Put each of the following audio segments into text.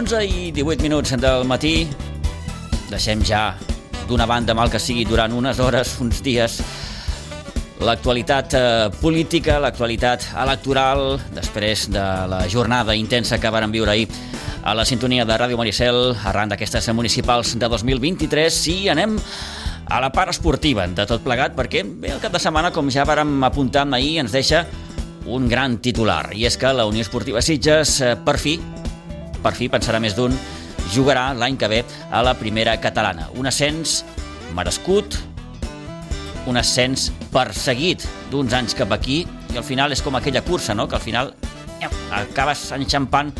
11 i 18 minuts del matí. Deixem ja d'una banda, mal que sigui, durant unes hores, uns dies, l'actualitat eh, política, l'actualitat electoral, després de la jornada intensa que varen viure ahir a la sintonia de Ràdio Maricel, arran d'aquestes municipals de 2023, i anem a la part esportiva de tot plegat, perquè bé, el cap de setmana, com ja vàrem apuntar ahir, ens deixa un gran titular, i és que la Unió Esportiva Sitges, eh, per fi, per fi, pensarà més d'un, jugarà l'any que ve a la primera catalana. Un ascens merescut, un ascens perseguit d'uns anys cap aquí, i al final és com aquella cursa, no?, que al final acabes enxampant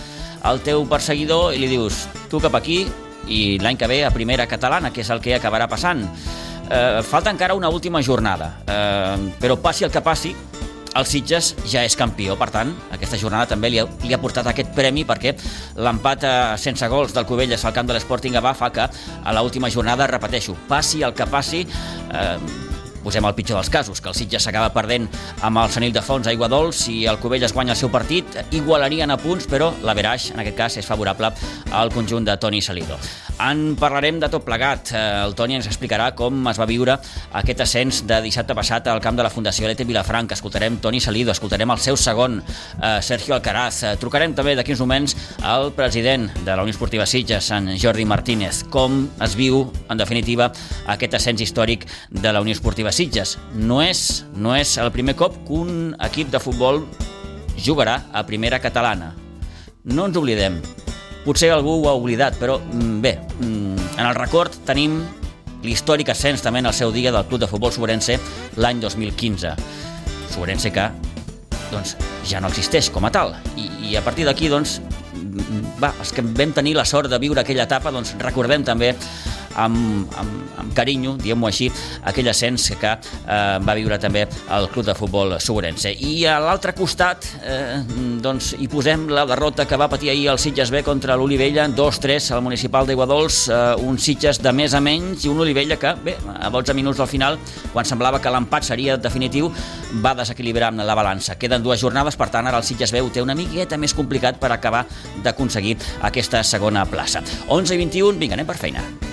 el teu perseguidor i li dius tu cap aquí i l'any que ve a primera catalana, que és el que acabarà passant. Eh, falta encara una última jornada, eh, però passi el que passi, el Sitges ja és campió, per tant, aquesta jornada també li ha, li ha portat aquest premi perquè l'empat eh, sense gols del Covelles al camp de l'Sporting Gavà fa que a l'última jornada, repeteixo, passi el que passi, eh, posem el pitjor dels casos, que el Sitges s'acaba perdent amb el Senil de Fons a Iguadols i el Covelles guanya el seu partit, igualarien a punts, però la Veraix, en aquest cas, és favorable al conjunt de Toni Salido. En parlarem de tot plegat. Eh, el Toni ens explicarà com es va viure aquest ascens de dissabte passat al camp de la Fundació Lete Vilafranca. Escoltarem Toni Salido, escoltarem el seu segon, eh, Sergio Alcaraz. Eh, trucarem també d'aquí uns moments al president de la Unió Esportiva Sitges, en Jordi Martínez. Com es viu, en definitiva, aquest ascens històric de la Unió Esportiva Sitges. No és, no és el primer cop que un equip de futbol jugarà a primera catalana. No ens oblidem, potser algú ho ha oblidat, però mm, bé, mm, en el record tenim l'històric ascens també en el seu dia del Club de Futbol Sobrense l'any 2015. Sobrense que doncs, ja no existeix com a tal. I, i a partir d'aquí, doncs, mm, va, els que vam tenir la sort de viure aquella etapa, doncs recordem també amb, amb, amb carinyo, diguem-ho així, aquell ascens que eh, va viure també el Club de Futbol Sobrense. I a l'altre costat eh, doncs, hi posem la derrota que va patir ahir el Sitges B contra l'Olivella, 2-3 al municipal d'Iguadols, eh, un Sitges de més a menys i un Olivella que, bé, a 12 minuts al final, quan semblava que l'empat seria definitiu, va desequilibrar la balança. Queden dues jornades, per tant, ara el Sitges B ho té una miqueta més complicat per acabar d'aconseguir aquesta segona plaça. 11 i 21, vinga, anem per feina.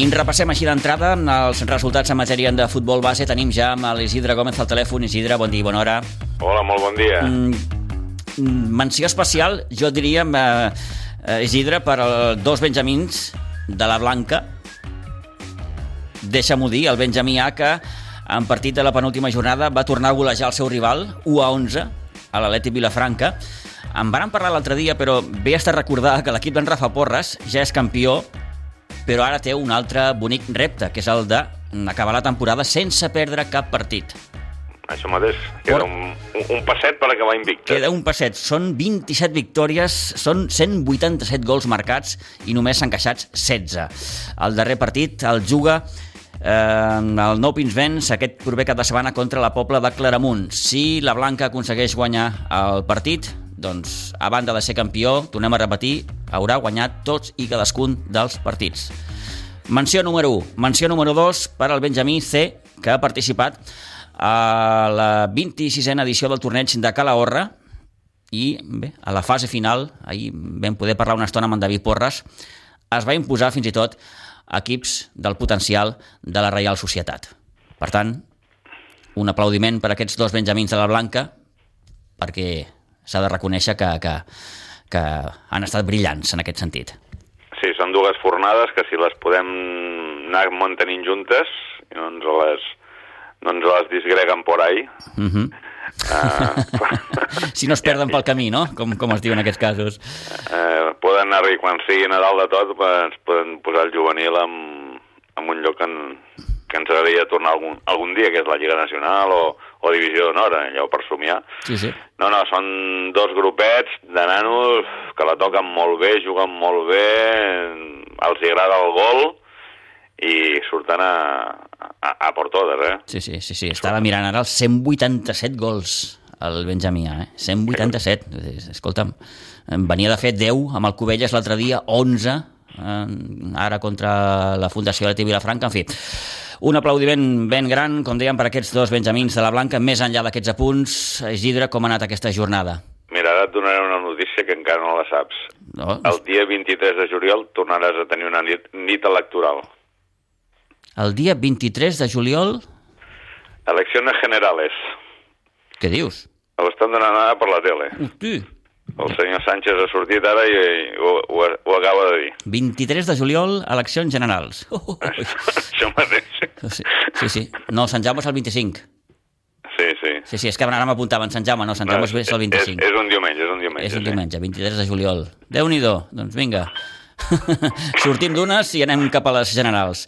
I repassem així d'entrada els resultats en matèria de futbol base. Tenim ja amb l'Isidre Gómez al telèfon. Isidre, bon dia i bona hora. Hola, molt bon dia. Mm, menció especial, jo diria, eh, eh, Isidre, per als dos benjamins de la Blanca. Deixa-m'ho dir, el Benjamí A, que en partit de la penúltima jornada va tornar a golejar el seu rival, 1 a 11, a l'Atleti Vilafranca. En van parlar l'altre dia, però bé està recordar que l'equip d'en Rafa Porres ja és campió però ara té un altre bonic repte, que és el d'acabar la temporada sense perdre cap partit. Això mateix, queda un, un passet per acabar invicte. Queda un passet, són 27 victòries, són 187 gols marcats i només s'han queixat 16. El darrer partit el juga eh, el Nou Pinsbens aquest proper cap de setmana contra la Pobla de Claramunt. Si la Blanca aconsegueix guanyar el partit, doncs, a banda de ser campió, tornem a repetir, haurà guanyat tots i cadascun dels partits. Menció número 1. Menció número 2 per al Benjamí C, que ha participat a la 26a edició del torneig de Calahorra i bé, a la fase final, ahir vam poder parlar una estona amb en David Porres, es va imposar fins i tot equips del potencial de la Reial Societat. Per tant, un aplaudiment per aquests dos benjamins de la Blanca perquè s'ha de reconèixer que, que, que han estat brillants en aquest sentit. Sí, són dues fornades que si les podem anar mantenint juntes i no ens les, no ens les disgreguen por ahí. Uh -huh. uh, si no es perden pel camí, no? Com, com es diu en aquests casos. Uh, poden arribar, quan sigui Nadal de tot, pues, poden posar el juvenil en, en un lloc en, que ens agradaria tornar algun, algun dia, que és la Lliga Nacional o, o Divisió d'Honor, allò per somiar. Sí, sí. No, no, són dos grupets de nanos que la toquen molt bé, juguen molt bé, els agrada el gol i surten a, a, a por totes, eh? Sí, sí, sí, sí. Estava mirant ara els 187 gols el Benjamí, eh? 187. Escolta'm, venia de fer 10 amb el Covelles l'altre dia, 11 eh, ara contra la Fundació Leti Vilafranca, en fi. Un aplaudiment ben gran, com dèiem, per aquests dos benjamins de la Blanca, més enllà d'aquests apunts. Isidre, com ha anat aquesta jornada? Mira, ara et donaré una notícia que encara no la saps. No? El dia 23 de juliol tornaràs a tenir una nit, nit electoral. El dia 23 de juliol... Elecciones generales. Què dius? L'estan donant ara per la tele. Hosti, El senyor Sánchez ha sortit ara i, i ho, ho, ho acaba de dir. 23 de juliol, eleccions generals. Oh, oh, oh. Això mateix. Sí, sí, sí. No, Sant Jaume és el 25. Sí, sí. Sí, sí, és que ara m'apuntaven Sant Jaume, no, Sant Jaume és és el 25. És, és un diumenge, és un diumenge. És un sí. diumenge, 23 de juliol. Déu-n'hi-do, doncs vinga. Sortim d'unes i anem cap a les generals.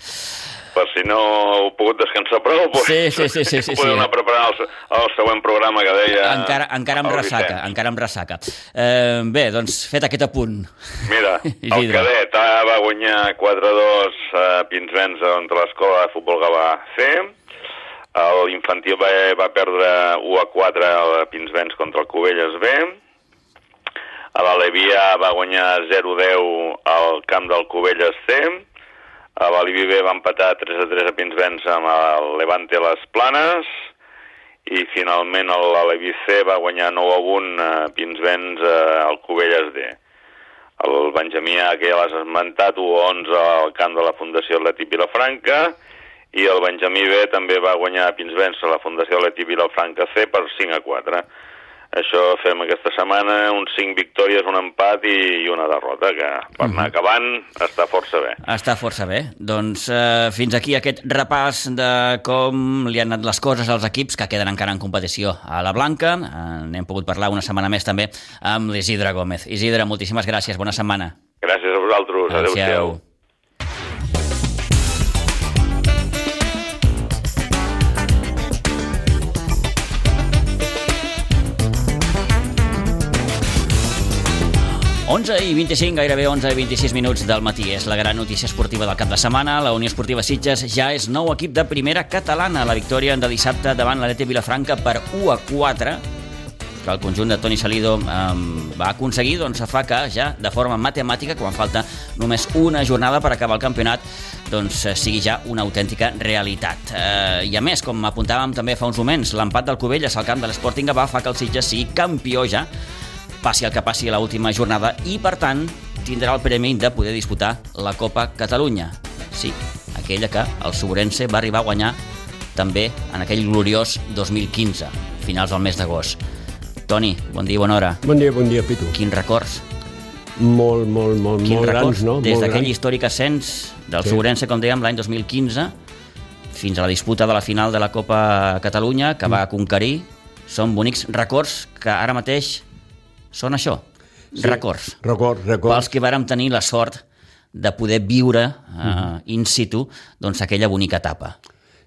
Per si no heu pogut descansar prou, doncs, Sí, sí, sí, sí, sí, podeu anar preparant el, el següent programa que deia... Encara, encara amb ressaca, encara amb ressaca. Eh, bé, doncs fet aquest apunt. Mira, el cadet A va guanyar 4-2 a Pinsbens contra l'escola de futbol Gavà C. L'infantil va, va perdre 1-4 a Pinsbens contra el Cubelles B. A la Levia va guanyar 0-10 al camp del Cubelles C. A l'Alibi B va empatar 3-3 a Pinsbens amb el Levante a les Planes. I finalment l'Alevi C va guanyar 9-1 a Pinsbens eh, al Cubelles D. El Benjamí A, que ja l'has esmentat, 1-11 al camp de la Fundació Atleti Vilafranca, i el Benjamí B també va guanyar a Pinsbens a la Fundació Atleti Vilafranca C per 5 a 4. Això fem aquesta setmana, uns 5 victòries, un empat i, i una derrota, que per anar acabant està força bé. Està força bé. Doncs eh, fins aquí aquest repàs de com li han anat les coses als equips que queden encara en competició a la Blanca. Eh, N'hem pogut parlar una setmana més també amb l'Isidre Gómez. Isidre, moltíssimes gràcies, bona setmana. Gràcies a vosaltres, adeu-siau. Onze i 25, gairebé 11 i 26 minuts del matí. És la gran notícia esportiva del cap de setmana. La Unió Esportiva Sitges ja és nou equip de primera catalana. La victòria de dissabte davant l'Alete Vilafranca per 1 a 4 que el conjunt de Toni Salido eh, va aconseguir doncs, fa que ja de forma matemàtica, quan falta només una jornada per acabar el campionat, doncs sigui ja una autèntica realitat. Eh, I a més, com apuntàvem també fa uns moments, l'empat del Covelles al camp de l'Sporting va fa que el Sitges sigui campió ja, passi el que passi a l'última jornada, i per tant tindrà el premi de poder disputar la Copa Catalunya. Sí, aquella que el Sobrense va arribar a guanyar també en aquell gloriós 2015, finals del mes d'agost. Toni, bon dia bona hora. Bon dia, bon dia, Pitu. Quins records? Molt, molt, molt, Quins molt records grans, no? des d'aquell històric ascens del Sí. Sobrense, com dèiem, l'any 2015, fins a la disputa de la final de la Copa Catalunya, que Mm. va conquerir. Són bonics records que ara mateix són això, Sí. records. Record, record. Pels que vàrem tenir la sort de poder viure eh, in situ doncs, aquella bonica etapa.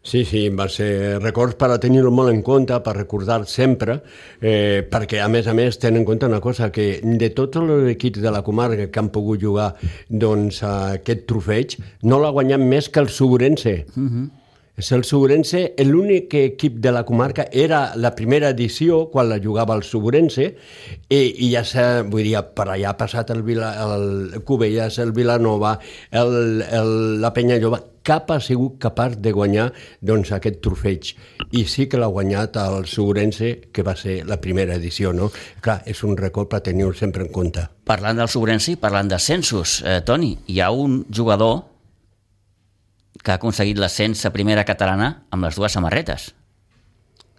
Sí, sí, va ser records per a tenir-ho molt en compte, per recordar sempre, eh, perquè a més a més tenen en compte una cosa, que de tots els equips de la comarca que han pogut jugar doncs, a aquest trofeig, no l'ha guanyat més que el Sobrense. Uh -huh. És el Sobrense, l'únic equip de la comarca era la primera edició, quan la jugava el Sobrense, i, i ja s'ha, vull dir, per allà ha passat el, Vila, el Cubelles, el Vilanova, el, el, la Penya Lloba, cap ha sigut capaç de guanyar doncs, aquest trofeig. I sí que l'ha guanyat el Sobrense, que va ser la primera edició, no? Clar, és un record per tenir-ho sempre en compte. Parlant del Sobrense i parlant d'ascensos, eh, Toni, hi ha un jugador que ha aconseguit l'ascens a primera catalana amb les dues samarretes.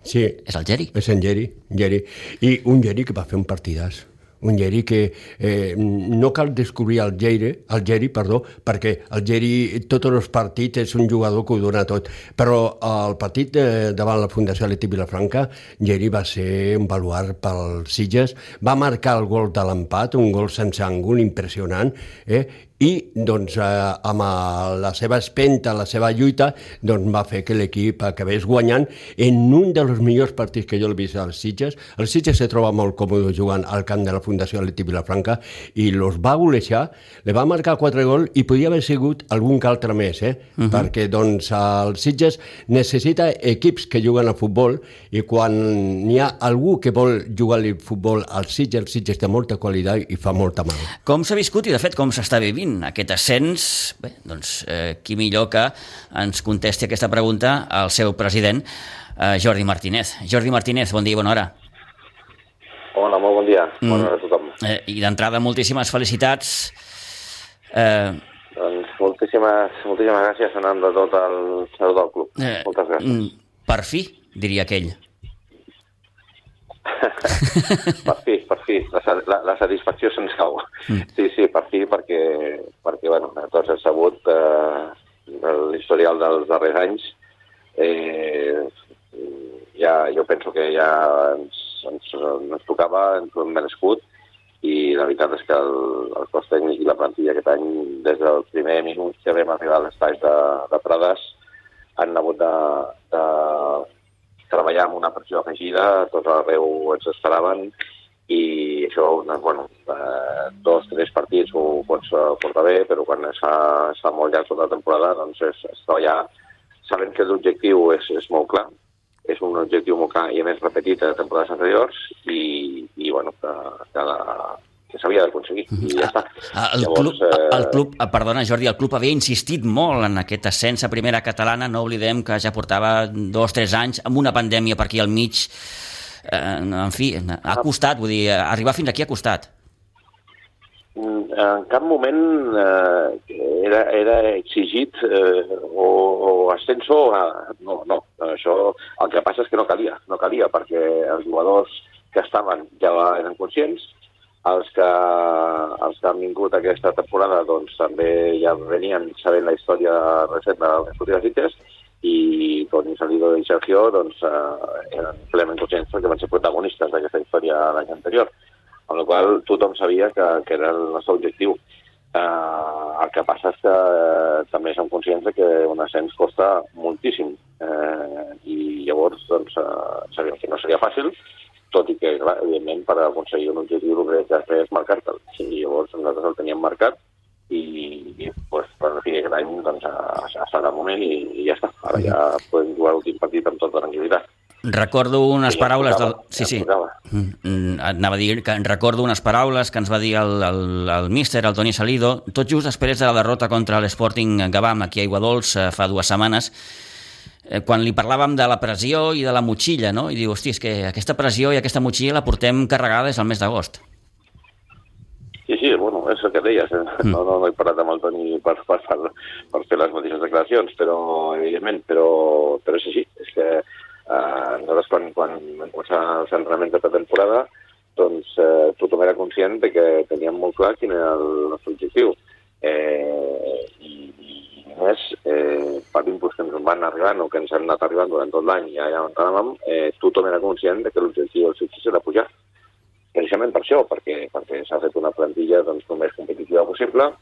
Sí, És el Geri. És en Geri, Geri. I un Geri que va fer un partidàs. Un Geri que eh, no cal descobrir el Geri, el Geri, perdó, perquè el Geri tots els partits és un jugador que ho dona tot. Però el partit eh, davant la Fundació Leti Vilafranca, Geri va ser un baluart pel Sitges, va marcar el gol de l'empat, un gol sense àngul impressionant, eh? I doncs, eh, amb eh, la seva espenta, la seva lluita, doncs va fer que l'equip acabés guanyant en un dels millors partits que jo he vist als Sitges. El Sitges se troba molt còmode jugant al camp de la Fundació Leti Vilafranca i los va golejar, le va marcar quatre gols i podia haver sigut algun que altre més, eh? Uh -huh. perquè doncs el Sitges necessita equips que juguen a futbol i quan n'hi ha algú que vol jugar al futbol al Sitges, el Sitges té molta qualitat i fa molta mal. Com s'ha viscut i, de fet, com s'està vivint aconseguint aquest ascens, bé, doncs eh, qui millor que ens contesti aquesta pregunta al seu president, eh, Jordi Martínez. Jordi Martínez, bon dia i bona hora. Hola, molt bon dia. Mm. Bona hora a tothom. Eh, I d'entrada, moltíssimes felicitats. Eh, doncs moltíssimes, moltíssimes gràcies en nom de tot el seu del club. Eh, Moltes gràcies. Mm, per fi, diria aquell. Per fi, per fi. La, la, la satisfacció se'ns cau. Mm. Sí, sí, per fi, perquè, perquè bueno, tots hem sabut eh, l'historial dels darrers anys. Eh, ja, jo penso que ja ens, ens, ens tocava, ens ho hem merescut, i la veritat és que el, el cos tècnic i la plantilla aquest any, des del primer minut que vam arribar a l'espai de, de Prades, han hagut de, de treballar amb una pressió afegida, tots arreu ens esperaven, i això, bueno, eh, dos, tres partits ho pots eh, portar bé, però quan es fa, es fa molt llarg tota la temporada, doncs és, és treballar sabent que l'objectiu és, és molt clar, és un objectiu molt clar i a més repetit a temporades anteriors i, i bueno, que, que, que s'havia d'aconseguir i ja està. El, Llavors, club, eh... el club, eh, perdona Jordi, el club havia insistit molt en aquest ascens a primera catalana, no oblidem que ja portava dos tres anys amb una pandèmia per aquí al mig, eh, en fi, ha ah. costat, vull dir, arribar fins aquí ha costat. Mm, en cap moment eh, era, era exigit eh, o, o ascenso, a... no, no, això el que passa és que no calia, no calia perquè els jugadors que estaven ja eren conscients, els que, els que han vingut aquesta temporada doncs, també ja venien sabent la història recent de les últimes i Toni Salido i Sergio doncs, eh, eren plenament conscients que van ser protagonistes d'aquesta història l'any anterior amb la qual tothom sabia que, que era el nostre objectiu. Uh, el que passa és que uh, també som conscients que un ascens costa moltíssim uh, i llavors doncs, uh, sabíem que no seria fàcil, tot i que, clar, evidentment, per aconseguir un objectiu el que has de fer és marcar-te'l. I llavors nosaltres el teníem marcat i, i pues, per fi aquest any doncs, ha, ha estat el moment i, i ja està. Ara ja podem jugar l'últim partit amb tota tranquil·litat. Recordo unes sí, paraules del... Sí, sí. Mm, mm, anava a dir que recordo unes paraules que ens va dir el, el, el míster, el Toni Salido, tot just després de la derrota contra l'Sporting Gavam aquí a Iguadols eh, fa dues setmanes, eh, quan li parlàvem de la pressió i de la motxilla, no? I diu, hosti, és que aquesta pressió i aquesta motxilla la portem carregada des del mes d'agost. Sí, sí, bueno, és el que deies. Eh? Mm. No, no, no he parlat amb el Toni per, per, per, per fer les mateixes declaracions, però, evidentment, però, però és així. És que Eh, nosaltres, quan, quan vam començar els entrenaments de temporada, doncs eh, tothom era conscient de que teníem molt clar quin era el nostre objectiu. Eh, i, i més, eh, per l'impuls que ens van arribant o que ens han anat arribant durant tot l'any i allà on anàvem, eh, tothom era conscient de que l'objectiu del succés era pujar. Precisament per això, perquè, perquè s'ha fet una plantilla doncs, el més competitiva possible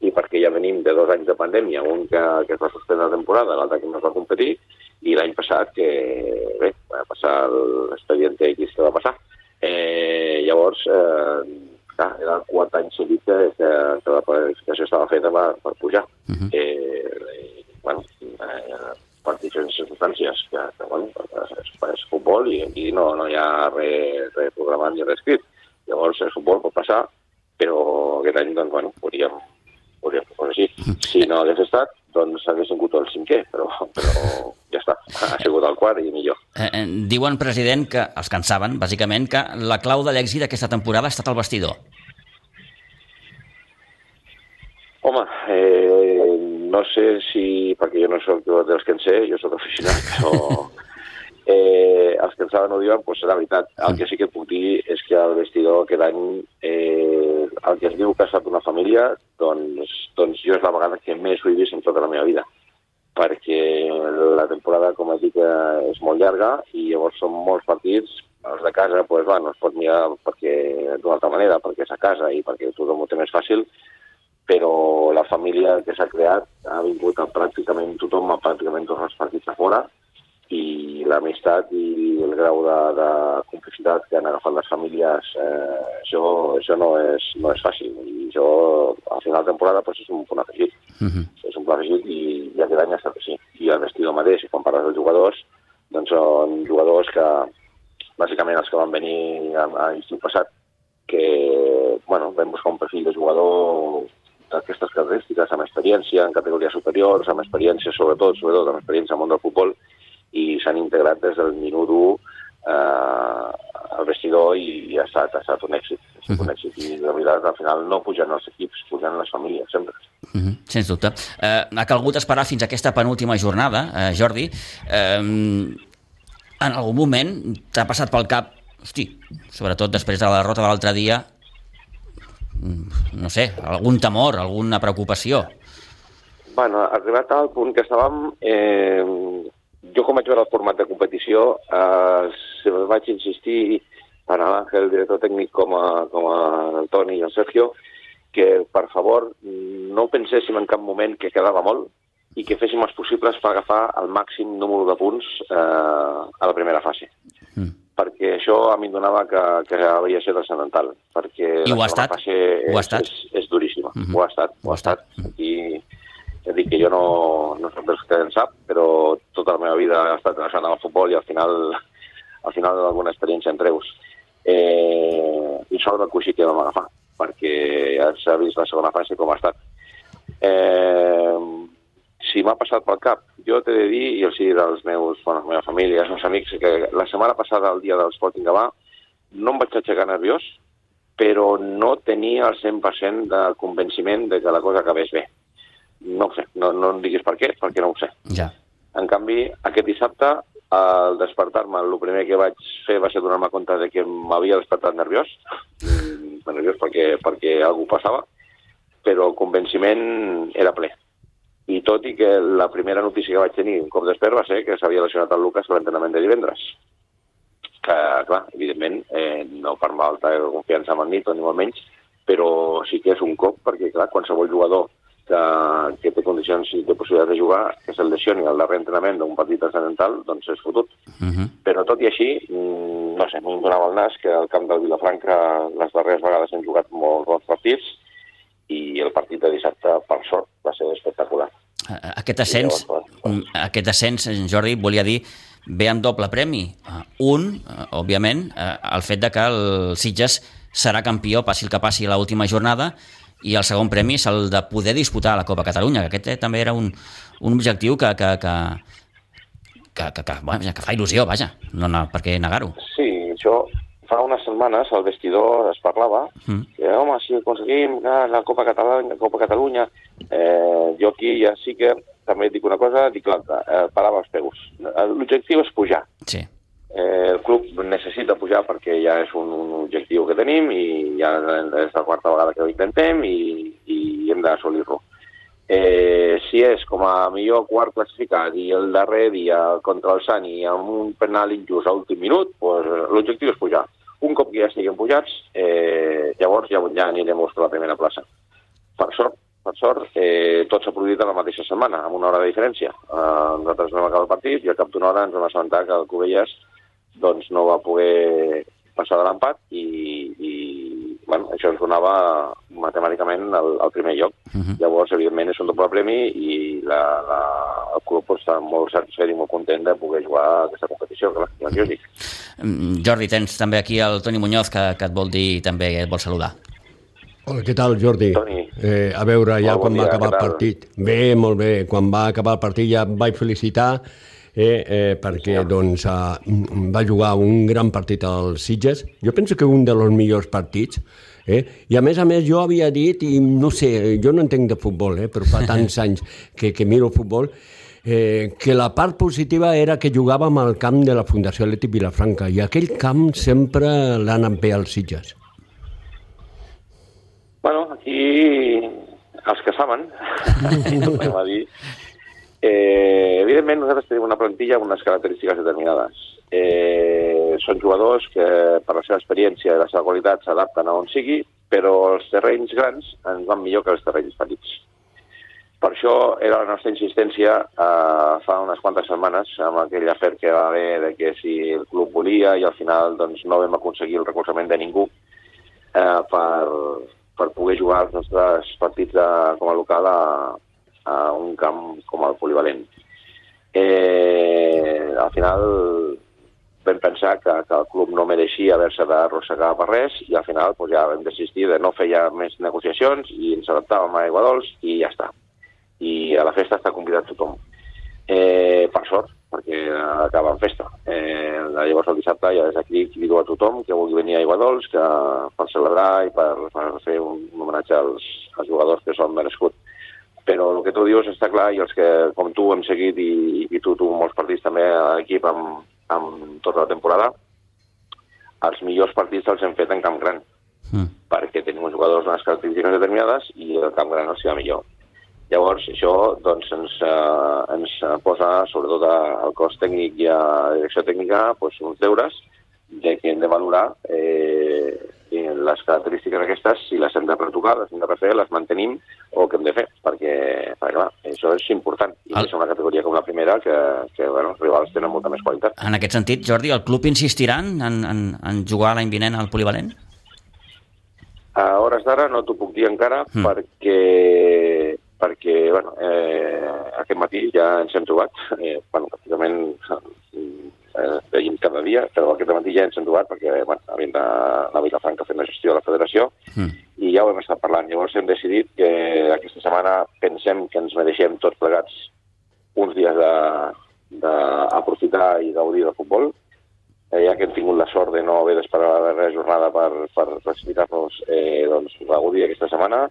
i perquè ja venim de dos anys de pandèmia, un que, que es va suspendre la temporada, l'altre que no es va competir, i l'any passat que, bé, va passar l'expedient X que va passar. Eh, llavors, eh, clar, era el quart any seguit que, que, que la planificació estava feta per, per pujar. Uh -huh. eh, bueno, eh, per diferents circumstàncies que, que bueno, és, és futbol i aquí no, no hi ha res, res programat ni res escrit. Llavors, el futbol pot passar, però aquest any, doncs, bueno, podríem, podríem fer així. Si no hagués estat, doncs hagués sigut el cinquè, però, però ja està, ha sigut el quart i millor. Eh, eh, diuen, president, que els que en saben, bàsicament, que la clau de l'èxit d'aquesta temporada ha estat el vestidor. Home, eh, no sé si, perquè jo no soc dels que en sé, jo sóc aficionat, però eh, els que en saben ho diuen, doncs serà veritat. El que sí que puc dir és que el vestidor aquest any, eh, el que es diu que ha estat una família, doncs, doncs jo és la vegada que més ho he vist en tota la meva vida perquè la temporada, com he dit, és molt llarga i llavors són molts partits. Els de casa, doncs, va, no es pot mirar perquè d'una altra manera, perquè és a casa i perquè tothom ho té més fàcil, però la família que s'ha creat ha vingut a pràcticament tothom, a pràcticament tots els partits a fora, i l'amistat i el grau de, de complicitat que han agafat les famílies, eh, això, això no, és, no és fàcil. I això, al final de temporada, pues, és un punt afegit. Uh -huh. És un punt afegit i, i aquest any ha estat així. I el vestidor mateix, quan parles dels jugadors, doncs són jugadors que, bàsicament els que van venir a, a l'estiu passat, que, bueno, vam buscar un perfil de jugador d'aquestes característiques, amb experiència en categories superiors, amb experiència sobretot, sobretot amb experiència al món del futbol, i s'han integrat des del minut 1 eh, al vestidor i, i ha, estat, ha estat un èxit. Ha estat un èxit. I la veritat, al final no pugen els equips, pugen les famílies, sempre. Uh -huh, sens dubte. Eh, ha calgut esperar fins a aquesta penúltima jornada, eh, Jordi. Eh, en algun moment t'ha passat pel cap, hosti, sobretot després de la derrota de l'altre dia, no sé, algun temor, alguna preocupació? Bueno, arribat al punt que estàvem, eh, jo com vaig veure el format de competició, eh, vaig insistir tant a l'Àngel, el director tècnic, com a, com a el Toni i el Sergio, que, per favor, no penséssim en cap moment que quedava molt i que féssim els possibles per agafar el màxim número de punts eh, a la primera fase. Mm. Perquè això a mi em donava que, que havia ser transcendental. Perquè I ho ha estat? Fase ho ha és, estat? És, és duríssima. Mm Mhm. Ho ha estat. Ho ha estat. Aquí ja dic que jo no, no soc dels que en sap, però tota la meva vida ha estat relacionada amb el futbol i al final, al final alguna experiència en treus. Eh, I sort del coixí que vam agafar, perquè ja s'ha vist la segona fase com ha estat. Eh, si m'ha passat pel cap, jo t'he de dir, i els he dit als meus, bueno, la meva família, als meus amics, que la setmana passada, el dia del Sporting Gavà, no em vaig aixecar nerviós, però no tenia el 100% de convenciment de que la cosa acabés bé. No ho sé, no, no em diguis per què, perquè no ho sé. Ja. En canvi, aquest dissabte, al despertar-me, el primer que vaig fer va ser donar-me compte de que m'havia despertat nerviós, mm, nerviós perquè, perquè alguna passava, però el convenciment era ple. I tot i que la primera notícia que vaig tenir un cop d'espert va ser que s'havia lesionat el Lucas a l'entrenament de divendres. Que, clar, evidentment, eh, no per falta de confiança amb el Nito, ni molt menys, però sí que és un cop, perquè, clar, qualsevol jugador que, que té condicions i té possibilitat de jugar, que se'l lesioni al darrer entrenament d'un partit transcendental, doncs és fotut. Uh -huh. Però tot i així, mm, no sé, em donava el nas que al camp del Vilafranca les darreres vegades hem jugat molt bons partits i el partit de dissabte, per sort, va ser espectacular. Eh, Aquest ascens, llavors, doncs, mm, aquest ascens, en Jordi, volia dir ve amb doble premi. Eh, Un, eh, òbviament, eh, el fet de que el Sitges serà campió, passi el que passi a l'última jornada, i el segon premi és el de poder disputar la Copa Catalunya, que aquest eh, també era un, un objectiu que, que, que, que, que, que, vaja, que fa il·lusió, vaja, no, no, per què negar-ho? Sí, això fa unes setmanes al vestidor es parlava Mm. que, home, si aconseguim eh, la Copa Catalunya, Copa Catalunya eh, jo aquí ja sí que també dic una cosa, dic l'altra, eh, parava els peus. L'objectiu és pujar. Sí. Eh, el club necessita pujar perquè ja és un, un objectiu que tenim i ja és la quarta vegada que ho intentem i, i hem d'assolir-lo. Eh, si és com a millor quart classificat i el darrer dia contra el Sani amb un penal injust a últim minut, pues, l'objectiu és pujar. Un cop que ja estiguem pujats, eh, llavors ja, ja anirem a la primera plaça. Per sort, per sort, eh, tot s'ha produït a la mateixa setmana, amb una hora de diferència. Eh, nosaltres vam acabar el partit i al cap d'una hora ens vam assabentar que el Covelles doncs, no va poder passar de l'empat i, i bueno, això ens donava matemàticament el, el primer lloc. Uh -huh. Llavors, evidentment, és un doble premi i la, la, el club pues, està molt satisfet i molt content de poder jugar aquesta competició, clar, dic. Mm, Jordi, tens també aquí el Toni Muñoz que, que et vol dir també, et vol saludar. Hola, què tal, Jordi? Toni. Eh, a veure, ja Molt bon quan va dia, acabar què el partit. Bé, molt bé. Quan va acabar el partit ja vaig felicitar eh, eh, perquè doncs, eh, va jugar un gran partit al Sitges. Jo penso que un dels millors partits. Eh? I a més a més jo havia dit, i no sé, jo no entenc de futbol, eh, però fa tants anys que, que miro futbol, eh, que la part positiva era que jugàvem al camp de la Fundació Atlètic Vilafranca i aquell camp sempre l'ha anat bé als Sitges. Bueno, aquí els que saben, a dir, evidentment nosaltres tenim una plantilla amb unes característiques determinades. Eh, són jugadors que per la seva experiència i la seva qualitat s'adapten a on sigui, però els terrenys grans ens van millor que els terrenys petits. Per això era la nostra insistència eh, fa unes quantes setmanes amb aquell afer que va haver de que si el club volia i al final doncs, no vam aconseguir el recolzament de ningú eh, per, per poder jugar els nostres partits de, com a local a, a un camp com el polivalent. Eh, al final vam pensar que, que el club no mereixia haver-se d'arrossegar per res i al final doncs, ja vam desistir de no fer ja més negociacions i ens adaptàvem a Aigua Dols i ja està. I a la festa està convidat tothom. Eh, per sort, perquè acaba en festa. Eh, llavors el dissabte ja des d'aquí crido a tothom que vulgui venir a Aigua Dols que, per celebrar i per, per fer un homenatge als, als jugadors que són merescut però el que tu dius està clar i els que, com tu, hem seguit i, i tu, tu molts partits també a l'equip amb, amb tota la temporada, els millors partits els hem fet en camp gran, mm. perquè tenim uns jugadors unes característiques determinades i el camp gran els va millor. Llavors, això doncs, ens, eh, ens posa, sobretot al cos tècnic i a la direcció tècnica, doncs, uns deures de que hem de valorar eh, les característiques aquestes, si les hem de retocar, les hem de refer, les mantenim o què hem de fer, perquè, perquè clar, això és important. I el... és una categoria com la primera que, que bueno, els rivals tenen molta més qualitat. En aquest sentit, Jordi, el club insistirà en, en, en jugar l'any vinent al polivalent? A hores d'ara no t'ho puc dir encara mm. perquè perquè bueno, eh, aquest matí ja ens hem trobat, eh, bueno, pràcticament eh, veiem cada dia, però aquest matí ja ens hem trobat perquè bueno, havent d'anar a Vilafranca fent la gestió de la federació mm. i ja ho hem estat parlant. Llavors hem decidit que aquesta setmana pensem que ens mereixem tots plegats uns dies d'aprofitar i gaudir del futbol, eh, ja que hem tingut la sort de no haver d'esperar la darrera jornada per, per precipitar-nos, eh, doncs gaudir aquesta setmana.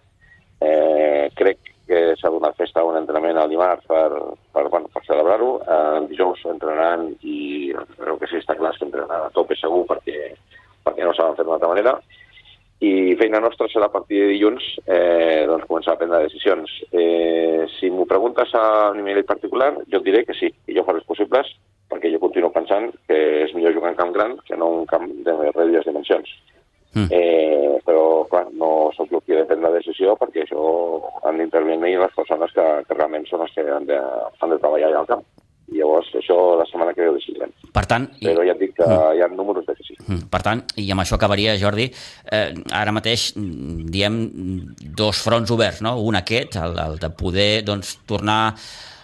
Eh, crec que s'ha donat festa a un entrenament al dimarts per, per, bueno, per celebrar-ho. El dijous entrenaran i crec que sí, està clar que entrenaran a tope segur perquè, perquè no saben fer d'una altra manera. I feina nostra serà a partir de dilluns eh, doncs començar a prendre decisions. Eh, si m'ho preguntes a nivell particular, jo et diré que sí, que jo faré els possibles, perquè jo continuo pensant que és millor jugar en camp gran que no en camp de reduïdes dimensions. Mm. Eh, però, clar, no sóc jo qui ha de prendre la decisió perquè això han d'intervenir les persones que, que realment són les que han de, han de treballar allà al camp. I llavors això la setmana que ve ho decidirem. Per tant... Però ja et dic que mm. hi ha números de que sí. Mm. Per tant, i amb això acabaria, Jordi, eh, ara mateix diem dos fronts oberts, no? Un aquest, el, el de poder doncs, tornar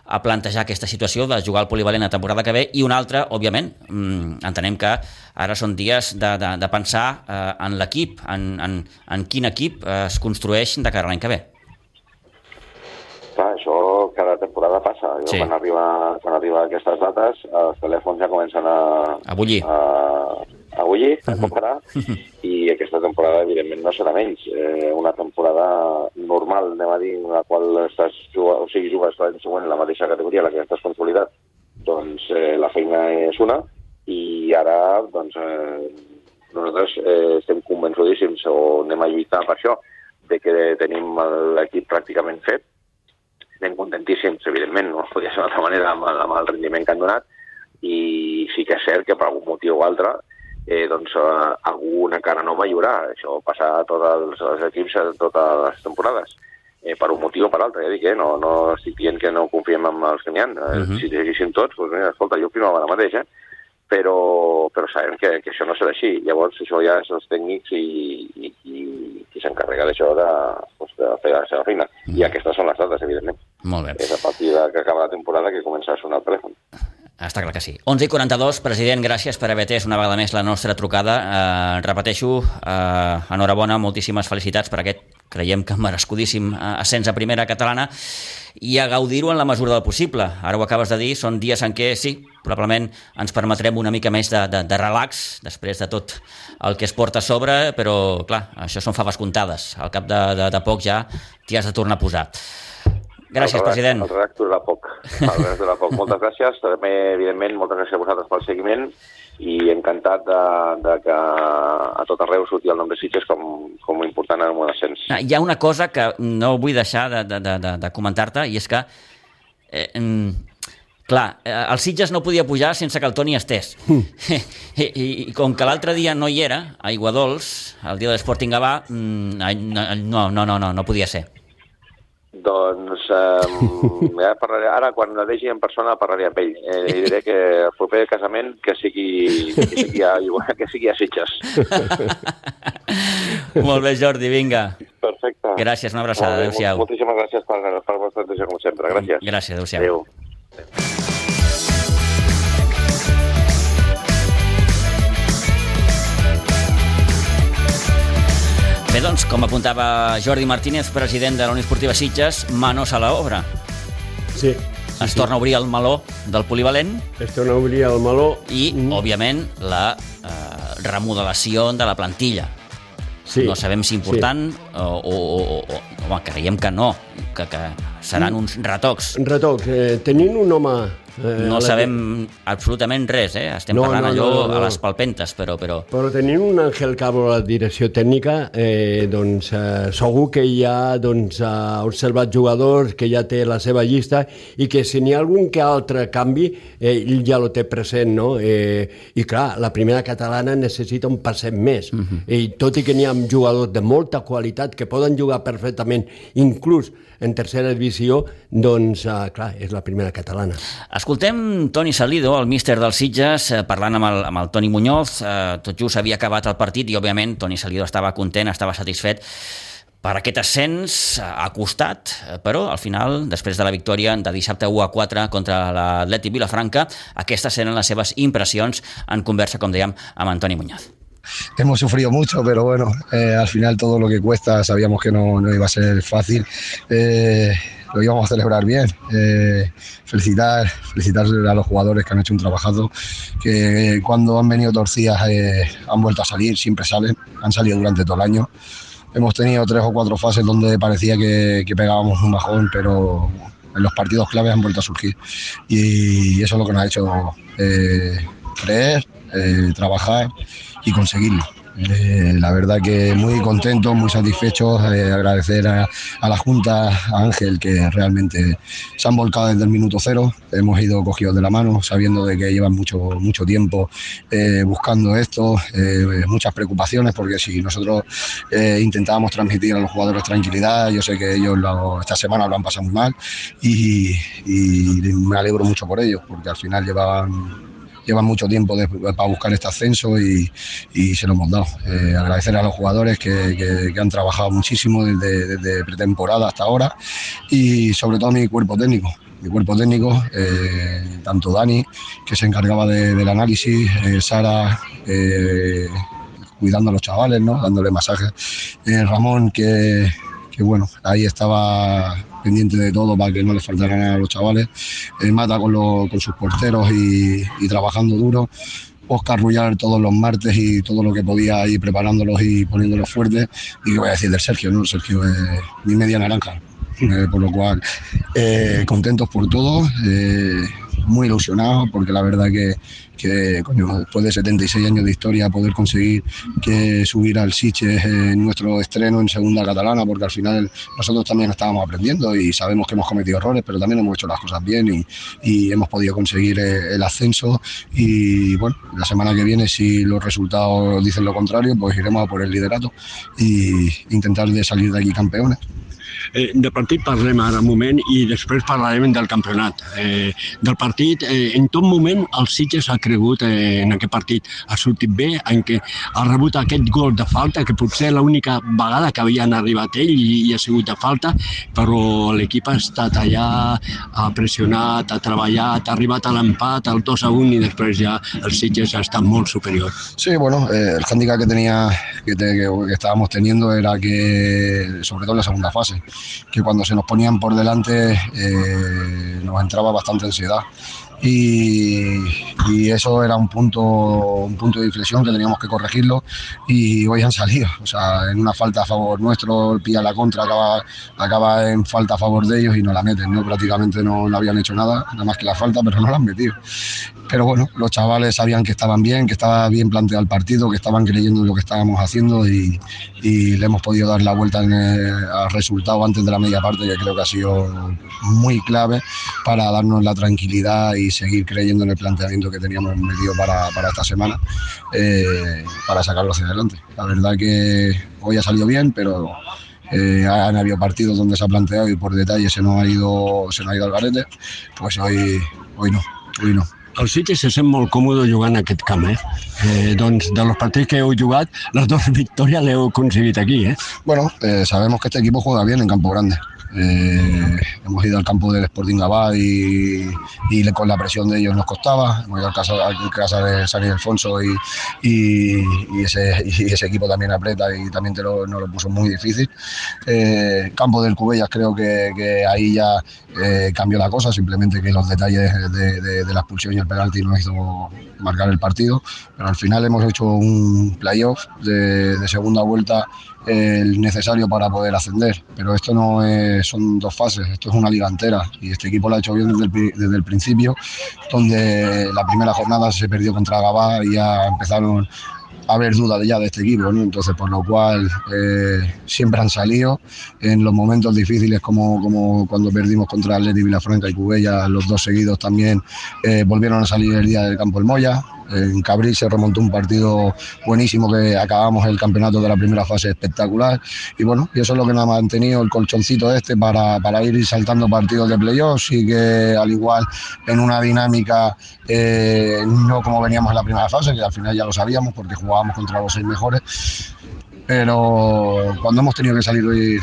a plantejar aquesta situació de jugar al polivalent la temporada que ve i una altra, òbviament, mm, entenem que ara són dies de, de, de pensar eh, en l'equip, en, en, en quin equip eh, es construeix de cara a l'any que ve. Clar, això cada temporada passa. Jo, sí. quan, arriba, quan arriba aquestes dates, els telèfons ja comencen a... A bullir. A, a bullir, a comparar, i aquesta temporada, evidentment, no serà menys. Eh, una temporada normal, anem a dir, en la qual estàs, o sigui, jugues l'any següent en la mateixa categoria, la que estàs consolidat, doncs eh, la feina és una, i ara, doncs, eh, nosaltres eh, estem convençudíssims, o anem a lluitar per això, de que tenim l'equip pràcticament fet, estem contentíssims, evidentment, no podia ser d'altra manera amb, amb el rendiment que han donat, i sí que és cert que per algun motiu o altre eh, doncs, eh, alguna cara nova hi haurà. Això passa a tots els, els equips a totes les temporades. Eh, per un motiu o per altre, ja dic, eh? no, no estic dient que no confiem en els que n'hi ha. Uh eh, -huh. Mhm. Si llegeixin tots, doncs mira, escolta, jo opino la mateixa, eh? però, però sabem que, que això no serà així. Llavors, això ja és els tècnics i, i, i qui s'encarrega d'això de, doncs, de fer la seva feina. Uh -huh. I aquestes són les dades, evidentment. Molt bé. És a partir de que acaba la temporada que comença a sonar el telèfon. Està clar que sí. 11 i 42, president, gràcies per haver atès una vegada més la nostra trucada. Eh, repeteixo, eh, enhorabona, moltíssimes felicitats per aquest, creiem que merescudíssim eh, ascens a primera catalana i a gaudir-ho en la mesura del possible. Ara ho acabes de dir, són dies en què sí, probablement ens permetrem una mica més de, de, de relax després de tot el que es porta a sobre, però clar, això són faves comptades. Al cap de, de, de poc ja t'hi has de tornar a posar. Gràcies, el president. El redactor durarà poc. El redactor durarà poc. Moltes gràcies. També, evidentment, moltes gràcies a vosaltres pel seguiment i encantat de, de que a tot arreu surti el nom de Sitges com, com important en un ascens. Ah, hi ha una cosa que no vull deixar de, de, de, de comentar-te i és que eh, clar, eh, el Sitges no podia pujar sense que el Toni estés. Mm. I, I, I com que l'altre dia no hi era, a Iguadols, el dia de l'Sporting Gavà, mm, no, no, no, no, no podia ser. Doncs eh, ja parlaré, ara, quan la vegi en persona, parlaré amb ell. Eh, li diré que el proper casament que sigui, que sigui, a, que sigui a Sitges. Molt bé, Jordi, vinga. Perfecte. Gràcies, una abraçada. Adéu-siau. Moltíssimes gràcies per, per la vostra atenció, com sempre. Gràcies. Gràcies, adéu-siau. Adéu. adéu. Bé, doncs, com apuntava Jordi Martínez, president de la Unió Esportiva Sitges, manos a l'obra. Sí. Es torna a obrir el meló del polivalent Es torna a obrir el meló. i, Mm. òbviament, la eh, remodelació de la plantilla. Sí. No sabem si important o, o, o, o... Home, creiem que no, que, que seran Mm. uns retocs. Retocs, eh, tenint un home... Eh, No sabem absolutament res, eh? Estem No, parlant no, allò no, no, no. a les palpentes, però... però... Però tenint un Àngel Cabo a la direcció tècnica, eh, doncs eh, segur que ja doncs, ha observat jugadors, que ja té la seva llista i que si n'hi ha algun que altre canvi, eh, ell ja lo té present, no? Eh, I clar, la primera catalana necessita un passet més. Uh -huh. I tot i que n'hi ha jugadors de molta qualitat que poden jugar perfectament, inclús en tercera divisió, doncs, eh, clar, és la primera catalana. Escoltem Toni Salido, el míster dels Sitges, eh, parlant amb el, amb el Toni Muñoz. Eh, tot just havia acabat el partit i, òbviament, Toni Salido estava content, estava satisfet per aquest ascens eh, ha costat, eh, però al final, després de la victòria de dissabte 1 a 4 contra l'Atleti Vilafranca, aquestes eren les seves impressions en conversa, com dèiem, amb Antoni Muñoz. Hemos sufrido mucho, pero bueno, eh, al final todo lo que cuesta sabíamos que no, no iba a ser fácil. Eh, lo íbamos a celebrar bien. Eh, felicitar, felicitar a los jugadores que han hecho un trabajazo, que cuando han venido torcidas eh, han vuelto a salir, siempre salen, han salido durante todo el año. Hemos tenido tres o cuatro fases donde parecía que, que pegábamos un bajón, pero en los partidos claves han vuelto a surgir. Y eso es lo que nos ha hecho eh, creer, eh, trabajar y conseguirlo. Eh, la verdad que muy contentos, muy satisfechos, eh, agradecer a, la Junta, a Ángel, que realmente se han volcado desde el minuto cero, hemos ido cogidos de la mano, sabiendo de que llevan mucho, mucho tiempo buscando esto, muchas preocupaciones, porque si nosotros intentábamos transmitir a los jugadores tranquilidad, yo sé que ellos lo, esta semana lo han pasado muy mal y, y me alegro mucho por ellos, porque al final llevaban llevan mucho tiempo para buscar este ascenso y, y se lo hemos dado. Eh, agradecer a los jugadores que, que, han trabajado muchísimo desde, pretemporada hasta ahora y sobre todo a mi cuerpo técnico. Mi cuerpo técnico, eh, tanto Dani, que se encargaba de, del análisis, eh, Sara, cuidando a los chavales, ¿no? dándole masajes, Ramón, que, que bueno, ahí estaba pendiente de todo para que no les faltara nada a los chavales, eh, Mata con, lo, con, sus porteros y, y, trabajando duro, Oscar Rullar todos los martes y todo lo que podía ir preparándolos y poniéndolos fuertes, y qué voy a decir del Sergio, ¿no? Sergio es mi media naranja, eh, por lo cual eh, contentos por todo, muy ilusionados porque la verdad que, después de 76 años de historia poder conseguir que subir al Siches en nuestro estreno en segunda catalana porque al final nosotros también estábamos aprendiendo y sabemos que hemos cometido errores pero también hemos hecho las cosas bien y, y hemos podido conseguir el ascenso y bueno, la semana que viene si los resultados dicen lo contrario pues iremos a por el liderato e intentar de salir de aquí campeones. Eh, de partit parlem ara un moment i després parlarem del campionat. Eh, del partit, eh, en tot moment el Sitges ha cregut eh, en aquest partit. Ha sortit bé, en què ha rebut aquest gol de falta, que potser l'única vegada que havien arribat ell i, i ha sigut de falta, però l'equip ha estat allà, ha pressionat, ha treballat, ha arribat a l'empat, al 2 a 1 i després ja el Sitges ha estat molt superior. Sí, bueno, eh, el handicap que tenía, que, te, que, que estábamos teniendo era que, sobre todo en la segunda fase, que cuando se nos ponían por delante eh, nos entraba bastante ansiedad. Y, eso era un punto, un punto de inflexión que teníamos que corregirlo y hoy han salido. O sea, en una falta a favor nuestro, el pilla la contra, acaba, acaba en falta a favor de ellos y no la meten. ¿no? Prácticamente no, no habían hecho nada, nada más que la falta, pero no la han metido. Pero bueno, los chavales sabían que estaban bien, que estaba bien planteado el partido, que estaban creyendo en lo que estábamos haciendo y, y le hemos podido dar la vuelta en el, al resultado antes de la media parte, que creo que ha sido muy clave para darnos la tranquilidad y seguir creyendo en el planteamiento que teníamos metido para, para esta semana, eh, para sacarlo hacia adelante. La verdad que hoy ha salido bien, pero eh, han habido partidos donde se ha planteado y por detalle se nos ha ido, se nos ha ido al garete, pues hoy, hoy no, hoy no. El Sitges se sent molt còmode jugant en aquest camp, eh? eh doncs de los partits que heu jugat, les dues victòries l'heu aconseguit aquí, eh? Bueno, eh, sabemos que este equipo juega bien en Campo Grande. Eh, hemos ido al campo del Sporting Gabá y, y, con la presión de ellos nos costaba. Hemos ido a casa, a casa de San Alfonso y, y, y, ese, y ese equipo también aprieta y también te lo, nos lo puso muy difícil. Eh, campo del Cubellas creo que, que ahí ya eh, cambió la cosa, simplemente que los detalles de, de, de la expulsión y el penalti nos hizo marcar el partido, pero al final hemos hecho un playoff de, de segunda vuelta el necesario para poder ascender. Pero esto no es, son dos fases, esto es una liga entera y este equipo lo ha hecho bien desde el, el principio, donde la primera jornada se perdió contra Gabá y ya empezaron haber dudas ya de este equipo, ¿no? entonces por lo cual eh, siempre han salido en los momentos difíciles como, como cuando perdimos contra Atleti Vilafranca y Cubella, los dos seguidos también eh, volvieron a salir el día del campo el Moya, en Cabril se remontó un partido buenísimo que acabamos el campeonato de la primera fase espectacular. Y bueno, y eso es lo que nos ha mantenido el colchoncito este para, para ir saltando partidos de playoffs y que al igual en una dinámica eh, no como veníamos en la primera fase, que al final ya lo sabíamos porque jugábamos contra los seis mejores, pero cuando hemos tenido que salir hoy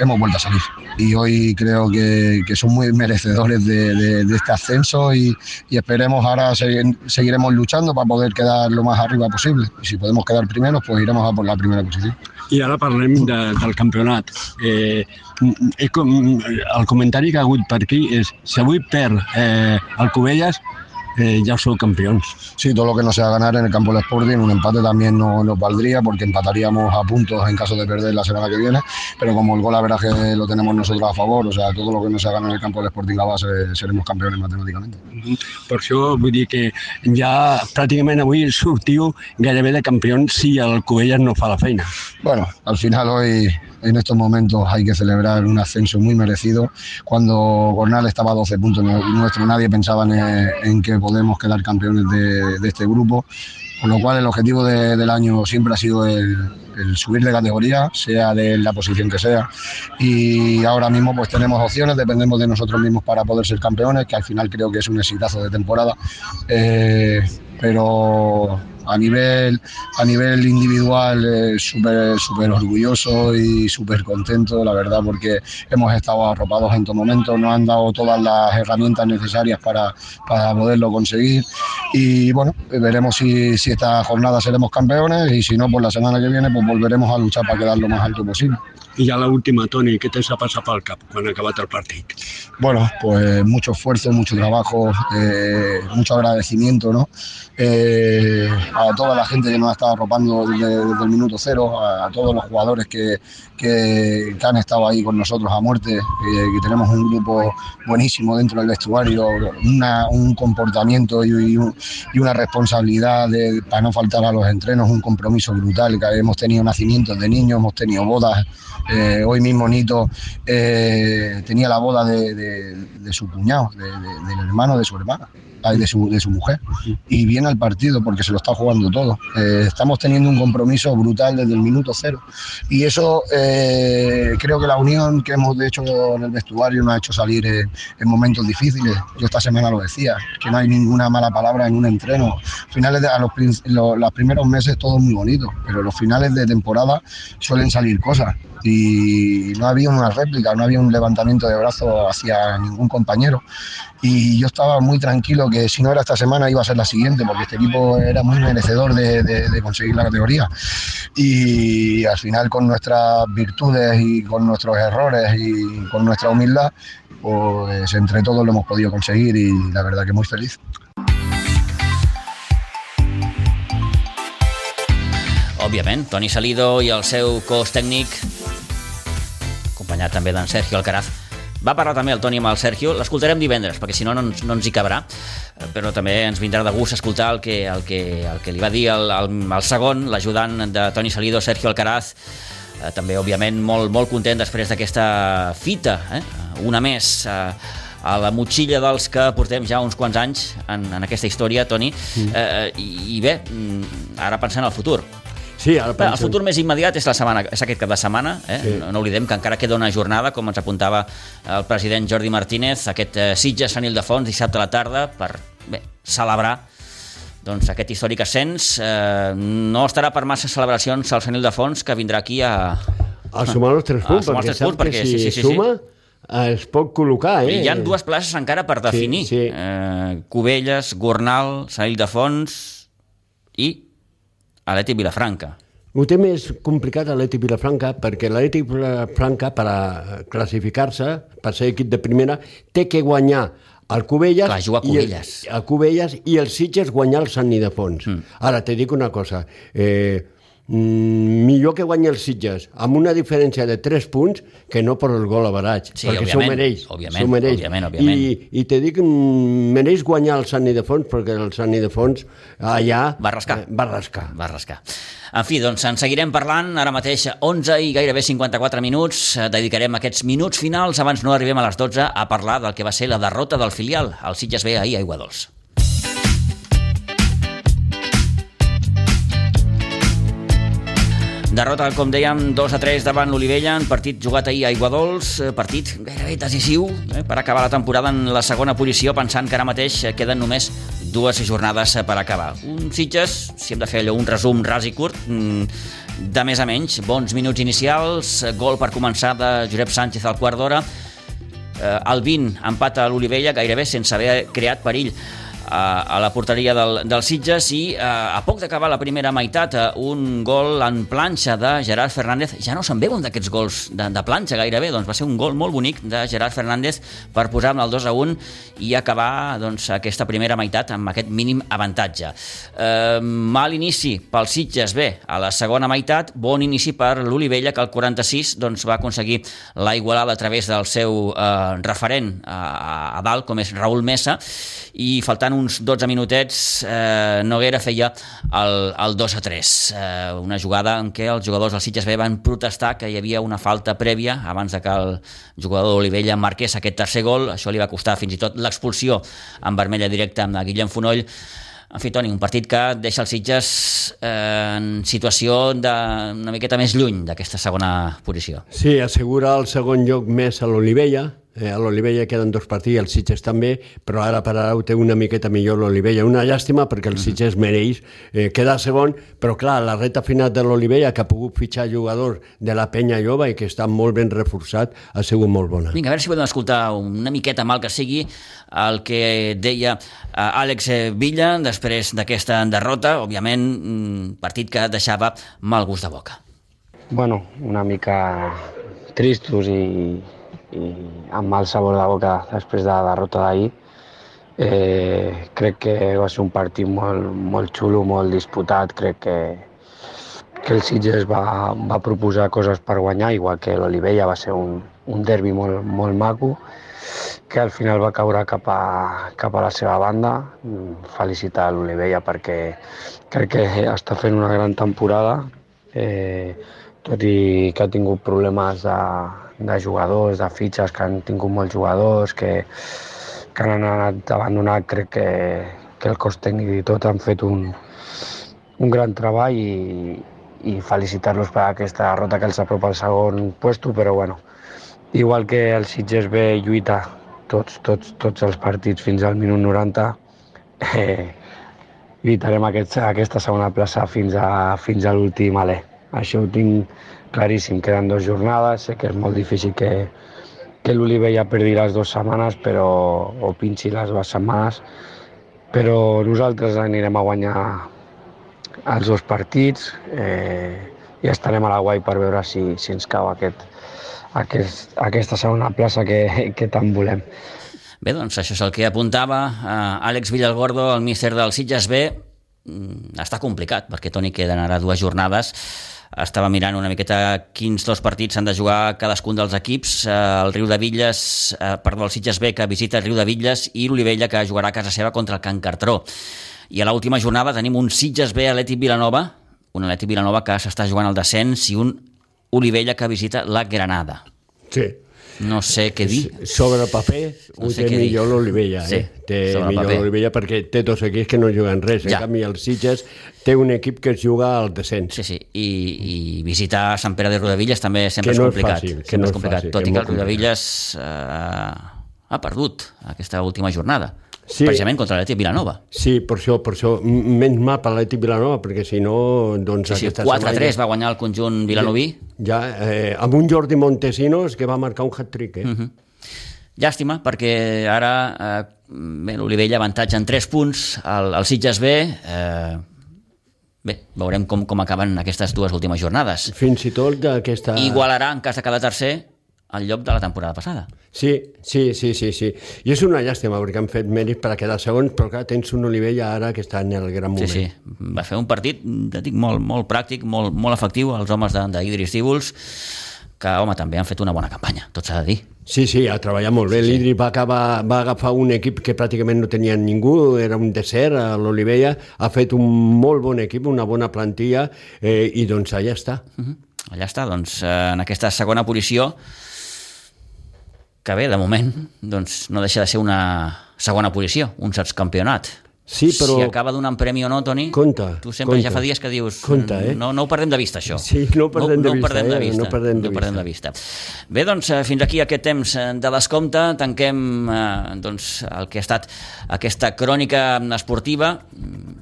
hemos vuelto a salir y hoy creo que, que son muy merecedores de, de, de este ascenso y, y, esperemos ahora seguir, seguiremos luchando para poder quedar lo más arriba posible y si podemos quedar primeros pues iremos a por la primera posició. I ara parlem de, del campionat. Eh, el comentari que ha hagut per aquí és si avui perd eh, el Cubelles eh, ya son campeones. Sí, todo lo que no sea ganar en el campo del Sporting, un empate también no, nos valdría porque empataríamos a puntos en caso de perder la semana que viene, pero como el gol a veraje lo tenemos nosotros a favor, o sea, todo lo que no sea ganar en el campo del Sporting la base seremos campeones matemáticamente. Per això vull dir que ja pràcticament avui sortiu gairebé de campions si el Covelles no fa la feina. Bueno, al final hoy en estos momentos hay que celebrar un ascenso muy merecido. Cuando Gornal estaba a 12 puntos nuestro, nadie pensaba en, que podemos quedar campeones de, este grupo. Con lo cual el objetivo de, del año siempre ha sido el, el, subir de categoría, sea de la posición que sea. Y ahora mismo pues tenemos opciones, dependemos de nosotros mismos para poder ser campeones, que al final creo que es un exitazo de temporada. Eh, pero a nivel, a nivel individual eh, súper super orgulloso y súper contento, la verdad, porque hemos estado arropados en todo momento, nos han dado todas las herramientas necesarias para, para poderlo conseguir y bueno, veremos si, si esta jornada seremos campeones y si no, pues la semana que viene pues volveremos a luchar para quedar lo más alto posible. I ja l'última, Toni, què t'ha passat pel cap quan ha acabat el partit? Bueno, pues mucho esfuerzo, mucho trabajo, eh, mucho agradecimiento, ¿no? Eh, a toda la gente que nos ha estado arropando desde, el minuto cero, a, todos los jugadores que, que, han estado ahí con nosotros a muerte, que, tenemos un grupo buenísimo dentro del vestuario, una, un comportamiento y, y, un, y una responsabilidad de, para no faltar a los entrenos, un compromiso brutal, que hemos tenido nacimientos de niños, hemos tenido bodas, eh, hoy mismo Nito eh, tenía la boda de, de, su cuñado, de, del hermano de su hermana de su, de su mujer y viene al partido porque se lo está jugando todo. Eh, estamos teniendo un compromiso brutal desde el minuto cero y eso eh, creo que la unión que hemos hecho en el vestuario nos ha hecho salir en, en, momentos difíciles. Yo esta semana lo decía, que no hay ninguna mala palabra en un entreno. Finales de, a los, los, los primeros meses todo muy bonito, pero los finales de temporada suelen salir cosas y no había una réplica, no había un levantamiento de brazos hacia ningún compañero. Y yo estaba muy tranquilo que si no era esta semana iba a ser la siguiente, porque este equipo era muy merecedor de, conseguir la categoría. Y al final con nuestras virtudes y con nuestros errores y con nuestra humildad, pues entre todos lo hemos podido conseguir y la verdad que muy feliz. Òbviament, Toni Salido i el seu cos acompanyat també d'en Sergio Alcaraz, va parlar també el Toni amb el Sergio, l'escoltarem divendres, perquè si no, no no ens hi cabrà, però també ens vindrà de gust escoltar el que, el que, el que li va dir el, el, el segon, l'ajudant de Toni Salido, Sergio Alcaraz, eh, també, òbviament, molt, molt content després d'aquesta fita, eh? una més, eh, a la motxilla dels que portem ja uns quants anys en, en aquesta història, Toni, mm. eh, i, i bé, ara pensant al futur, Sí, ara penso... El futur més immediat és, la setmana, és aquest cap de setmana. Eh? Sí. No, no oblidem que encara queda una jornada, com ens apuntava el president Jordi Martínez, aquest eh, Sitges Sant Ildefons, dissabte a la tarda, per bé, celebrar doncs, aquest històric ascens. Eh, no estarà per massa celebracions al Sant Ildefons, que vindrà aquí a... A sumar els tres punts, els tres punts, perquè, si sí, sí, sí, suma... Sí eh, es pot col·locar, eh? Hi ha dues places encara per definir. sí. Eh, Cubelles, Gornal, Sant Ildefons i Aleti Vilafranca. Ho té més complicat l'Atlètic Vilafranca perquè l'Atlètic Vilafranca, per a classificar-se, per ser equip de primera, té que guanyar el Cubelles, Clar, juga a i el, Cubelles. a Cubelles i el Sitges guanyar el Sant Idefons. Mm. Ara, te dic una cosa. Eh, mm, millor que guanyi el Sitges amb una diferència de 3 punts que no per el gol a baratge, Sí, perquè s'ho mereix. òbviament, s'ho mereix. òbviament, òbviament. I, I te dic, mm, mereix guanyar el Sant Idefons perquè el Sant Idefons allà... Va rascar. Eh, va rascar. Va rascar. En fi, doncs en seguirem parlant, ara mateix 11 i gairebé 54 minuts. Eh, Dedicarem aquests minuts finals, abans no arribem a les 12, a parlar del que va ser la derrota del filial, el Sitges B ahir a Aiguadols. Derrota, com dèiem, 2 a 3 davant l'Olivella, en partit jugat ahir a Aiguadols, eh, partit gairebé decisiu eh, per acabar la temporada en la segona posició, pensant que ara mateix eh, queden només dues jornades eh, per acabar. Un Sitges, si hem de fer allò, un resum ras i curt, mm, de més a menys, bons minuts inicials, gol per començar de Josep Sánchez al quart d'hora, el 20 empata a l'Olivella gairebé sense haver creat perill a, a la porteria del, del Sitges i eh, a poc d'acabar la primera meitat eh, un gol en planxa de Gerard Fernández. Ja no se'n veuen d'aquests gols de, de planxa gairebé, doncs va ser un gol molt bonic de Gerard Fernández per posar-ne el 2 a 1 i acabar doncs, aquesta primera meitat amb aquest mínim avantatge. Eh, mal inici pel Sitges bé, a la segona meitat bon inici per l'Olivella que al 46 doncs, va aconseguir la igualada a través del seu eh, referent a, a dalt com és Raül Mesa i faltant uns 12 minutets eh, Noguera feia el, el 2 a 3 eh, una jugada en què els jugadors del Sitges B van protestar que hi havia una falta prèvia abans de que el jugador d'Olivella marqués aquest tercer gol, això li va costar fins i tot l'expulsió en vermella directa amb Guillem Fonoll en fi, Toni, un partit que deixa els Sitges eh, en situació de, una miqueta més lluny d'aquesta segona posició. Sí, assegura el segon lloc més a l'Olivella. Eh, a l'Olivella queden dos partits, el Sitges també, però ara per ara ho té una miqueta millor l'Olivella. Una llàstima perquè el Sitges mereix eh, quedar segon, però clar, la reta final de l'Olivella, que ha pogut fitxar jugadors de la penya jove i que està molt ben reforçat, ha sigut molt bona. Vinga, a veure si podem escoltar una miqueta mal que sigui el que deia eh, Àlex Villa després d'aquesta derrota, òbviament mm, partit que deixava mal gust de boca. Bueno, una mica tristos i, i amb mal sabor de boca després de la derrota d'ahir. Eh, crec que va ser un partit molt, molt xulo, molt disputat. Crec que, que el Sitges va, va proposar coses per guanyar, igual que l'Olivella va ser un, un derbi molt, molt maco, que al final va caure cap a, cap a la seva banda. Felicitar l'Olivella perquè crec que està fent una gran temporada, eh, tot i que ha tingut problemes de, de jugadors, de fitxes, que han tingut molts jugadors, que, que han anat abandonat, crec que, que el cos tècnic i tot han fet un, un gran treball i, i felicitar-los per aquesta derrota que els apropa al segon puesto, però bueno, igual que el Sitges B lluita tots, tots, tots els partits fins al minut 90, eh, lluitarem aquest, aquesta segona plaça fins a, fins a l'últim alè. Això ho tinc claríssim, queden dues jornades, sé que és molt difícil que, que l'Olivella perdi les dues setmanes però, o pinxi les dues setmanes, però nosaltres anirem a guanyar els dos partits eh, i estarem a la guai per veure si, si ens cau aquest, aquest, aquesta segona plaça que, que tant volem. Bé, doncs això és el que apuntava eh, Àlex Villalgordo, el míster del Sitges B. Mm, està complicat, perquè Toni queden ara dues jornades. Estava mirant una miqueta quins dos partits s'han de jugar cadascun dels equips. Eh, el Riu de Villes, eh, perdó, el Sitges B, que visita el Riu de Villes, i l'Olivella, que jugarà a casa seva contra el Can Cartró. I a l'última jornada tenim un Sitges B Atlètic Vilanova, un Atlètic Vilanova que s'està jugant al descens, i un Olivella que visita la Granada. Sí. No sé què dir. Sobre el paper No ho sé té millor l'Olivella, Sí, eh? Té sobre millor l'Olivella perquè té dos equips que no juguen res. Ja. En canvi, el Sitges té un equip que es juga al descens. Sí, sí, i, i visitar Sant Pere de Rodavilles també sempre Que és no és complicat. fàcil, que sempre no és és complicat, fàcil, tot que i és que el Rodavilles eh, ha perdut aquesta última jornada, Sí. precisament contra l'Atlètic Vilanova. Sí, per això, per això, menys mal per l'Atlètic Vilanova, perquè si no, doncs Sí, sí, aquesta 4-3 va guanyar el conjunt vilanoví. Ja, eh, amb un Jordi Montesinos que va marcar un hat-trick, eh? Mhm. Llàstima, perquè ara eh, l'Olivella avantatge en 3 punts, el, el Sitges B, eh, bé, veurem com, com acaben aquestes dues últimes jornades. Fins i tot d'aquesta... Igualarà, en cas de cada tercer, el lloc de la temporada passada. Sí, sí, sí, sí, sí. I és una llàstima perquè han fet mèrits per a quedar segons, però clar, tens un Olivella ara que està en el gran moment. Sí, sí. Va fer un partit, ja dic, molt, molt pràctic, molt, molt efectiu, els homes d'Idris Tíbols, que, home, també han fet una bona campanya, tot s'ha de dir. Sí, sí, ha treballat molt bé. Sí, sí. L'Idri va, acabar, va agafar un equip que pràcticament no tenia ningú, era un desert l'Olivella, ha fet un molt bon equip, una bona plantilla, eh, i doncs allà està. Uh -huh. Allà està, doncs, eh, en aquesta segona posició, que bé, de moment, doncs, no deixa de ser una segona posició, un campionat. Sí, però... Si acaba donant premi o no, Toni, compte, tu sempre compte. ja fa dies que dius compte, eh? no, no ho perdem de vista, això. Sí, no ho perdem, no, de, no vista, perdem eh? de vista. No perdem de, no perdem de vista. Bé, doncs, eh, fins aquí aquest temps eh, de descompte. Tanquem eh, doncs, el que ha estat aquesta crònica esportiva,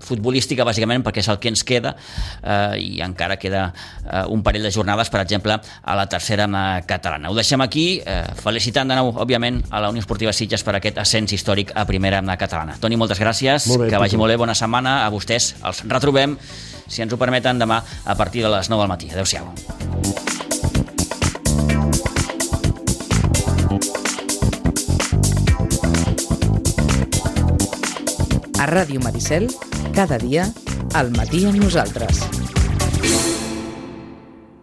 futbolística, bàsicament, perquè és el que ens queda, eh, i encara queda eh, un parell de jornades, per exemple, a la tercera catalana. Ho deixem aquí, eh, felicitant de nou, òbviament, a la Unió Esportiva Sitges per aquest ascens històric a primera catalana. Toni, moltes gràcies, molt bé, que vagi molt bé, bona setmana a vostès. Els retrobem, si ens ho permeten, demà a partir de les 9 del matí. Adéu-siau. A Ràdio Maricel, cada dia, al matí amb nosaltres.